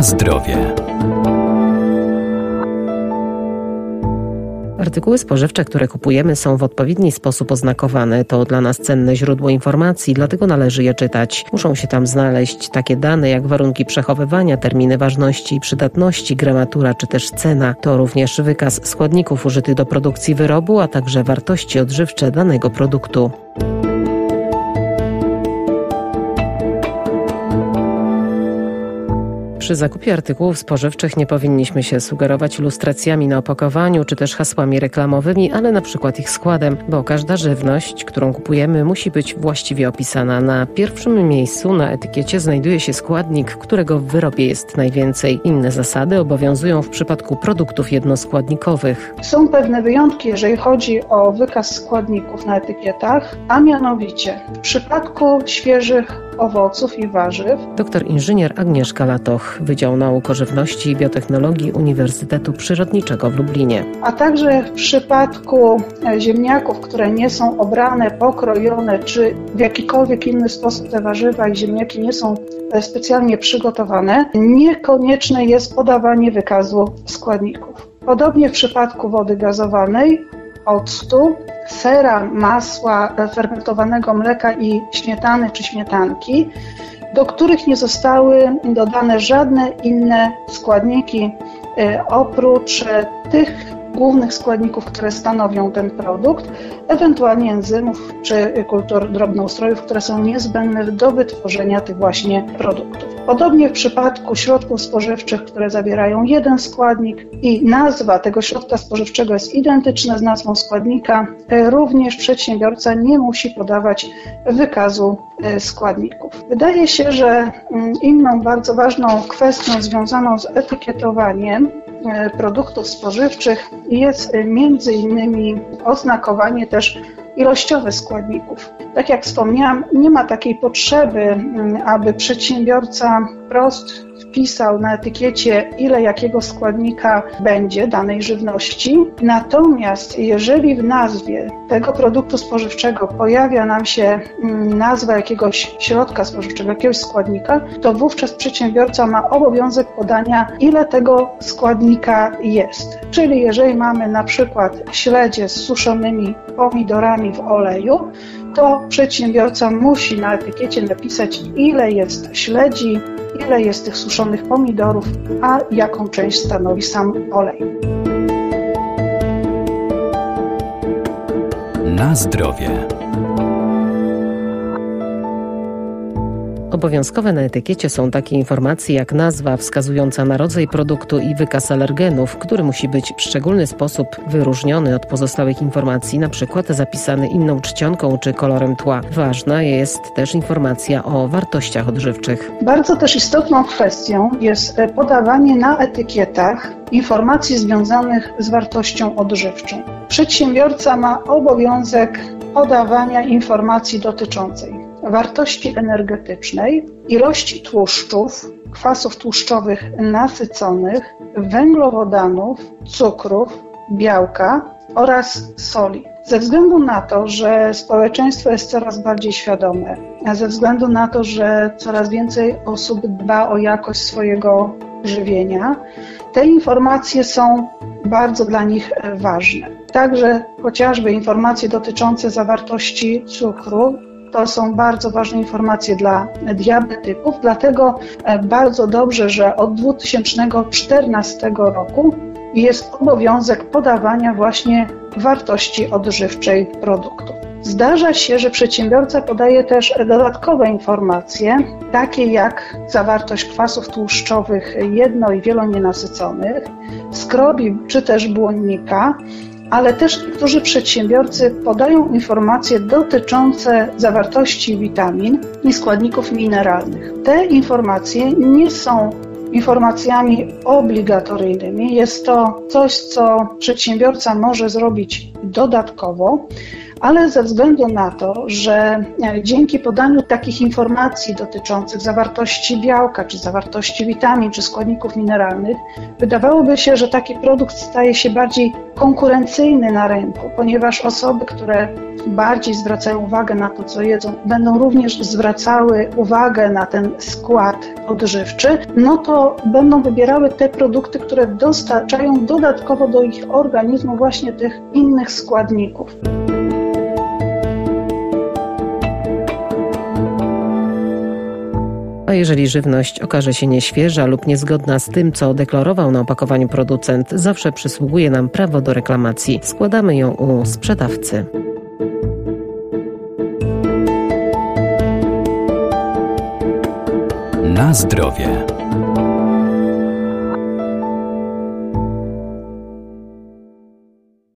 Na zdrowie. Artykuły spożywcze, które kupujemy, są w odpowiedni sposób oznakowane. To dla nas cenne źródło informacji, dlatego należy je czytać. Muszą się tam znaleźć takie dane jak warunki przechowywania, terminy ważności i przydatności, gramatura czy też cena. To również wykaz składników użytych do produkcji wyrobu, a także wartości odżywcze danego produktu. Przy zakupie artykułów spożywczych nie powinniśmy się sugerować ilustracjami na opakowaniu czy też hasłami reklamowymi, ale na przykład ich składem, bo każda żywność, którą kupujemy, musi być właściwie opisana. Na pierwszym miejscu na etykiecie znajduje się składnik, którego w wyrobie jest najwięcej. Inne zasady obowiązują w przypadku produktów jednoskładnikowych. Są pewne wyjątki, jeżeli chodzi o wykaz składników na etykietach, a mianowicie w przypadku świeżych owoców i warzyw. Doktor inżynier Agnieszka Latoch, Wydział Nauk o Żywności i Biotechnologii Uniwersytetu Przyrodniczego w Lublinie. A także w przypadku e, ziemniaków, które nie są obrane, pokrojone, czy w jakikolwiek inny sposób te warzywa i ziemniaki nie są e, specjalnie przygotowane, niekonieczne jest podawanie wykazu składników. Podobnie w przypadku wody gazowanej, octu, sera, masła, fermentowanego mleka i śmietany czy śmietanki, do których nie zostały dodane żadne inne składniki e, oprócz tych głównych składników, które stanowią ten produkt, ewentualnie enzymów czy kultur drobnoustrojów, które są niezbędne do wytworzenia tych właśnie produktów. Podobnie w przypadku środków spożywczych, które zawierają jeden składnik i nazwa tego środka spożywczego jest identyczna z nazwą składnika, również przedsiębiorca nie musi podawać wykazu e, składników. Wydaje się, że mm, inną bardzo ważną kwestią związaną z etykietowaniem E, produktów spożywczych jest między innymi oznakowanie też ilościowe składników. Tak jak wspomniałam, nie ma takiej potrzeby, aby przedsiębiorca prost wpisał na etykiecie, ile jakiego składnika będzie danej żywności. Natomiast jeżeli w nazwie tego produktu spożywczego pojawia nam się mm, nazwa jakiegoś środka spożywczego, jakiegoś składnika, to wówczas przedsiębiorca ma obowiązek podania, ile tego składnika jest. Czyli jeżeli mamy na przykład śledzie z suszonymi pomidorami w oleju, to przedsiębiorca musi na etykiecie napisać, ile jest śledzi, ile jest tych suszonych pomidorów, a jaką część stanowi sam olej. Na zdrowie. Obowiązkowe na etykiecie są takie informacje jak nazwa wskazująca na rodzaj produktu i wykaz alergenów, który musi być w szczególny sposób wyróżniony od pozostałych informacji, przykład zapisany inną czcionką czy kolorem tła. Ważna jest też informacja o wartościach odżywczych. Bardzo też istotną kwestią jest podawanie na etykietach informacji związanych z wartością odżywczą. Przedsiębiorca ma obowiązek podawania informacji dotyczącej wartości energetycznej, ilości tłuszczów, kwasów tłuszczowych nasyconych, węglowodanów, cukrów, białka oraz soli. Ze względu na to, że społeczeństwo jest coraz bardziej świadome, ze względu na to, że coraz więcej osób dba o jakość swojego żywienia, te informacje są bardzo dla nich ważne. Także chociażby informacje dotyczące zawartości cukru to są bardzo ważne informacje dla diabetyków, dlatego e, bardzo dobrze, że od 2014 roku jest obowiązek podawania właśnie wartości odżywczej produktu. Zdarza się, że przedsiębiorca podaje też dodatkowe informacje, takie jak zawartość kwasów tłuszczowych jedno- i wielonienasyconych, skrobi czy też błonnika, ale też niektórzy przedsiębiorcy podają informacje dotyczące zawartości witamin i składników mineralnych. Te informacje nie są informacjami obligatoryjnymi. Jest to coś, co przedsiębiorca może zrobić dodatkowo, ale ze względu na to, że dzięki podaniu takich informacji dotyczących zawartości białka, czy zawartości witamin, czy składników mineralnych, wydawałoby się, że taki produkt staje się bardziej konkurencyjny na rynku, ponieważ osoby, które bardziej zwracają uwagę na to, co jedzą, będą również zwracały uwagę na ten skład odżywczy, no to będą wybierały te produkty, które dostarczają dodatkowo do ich organizmu właśnie tych innych składników. A jeżeli żywność okaże się nieświeża lub niezgodna z tym, co deklarował na opakowaniu producent, zawsze przysługuje nam prawo do reklamacji. Składamy ją u sprzedawcy. Na zdrowie.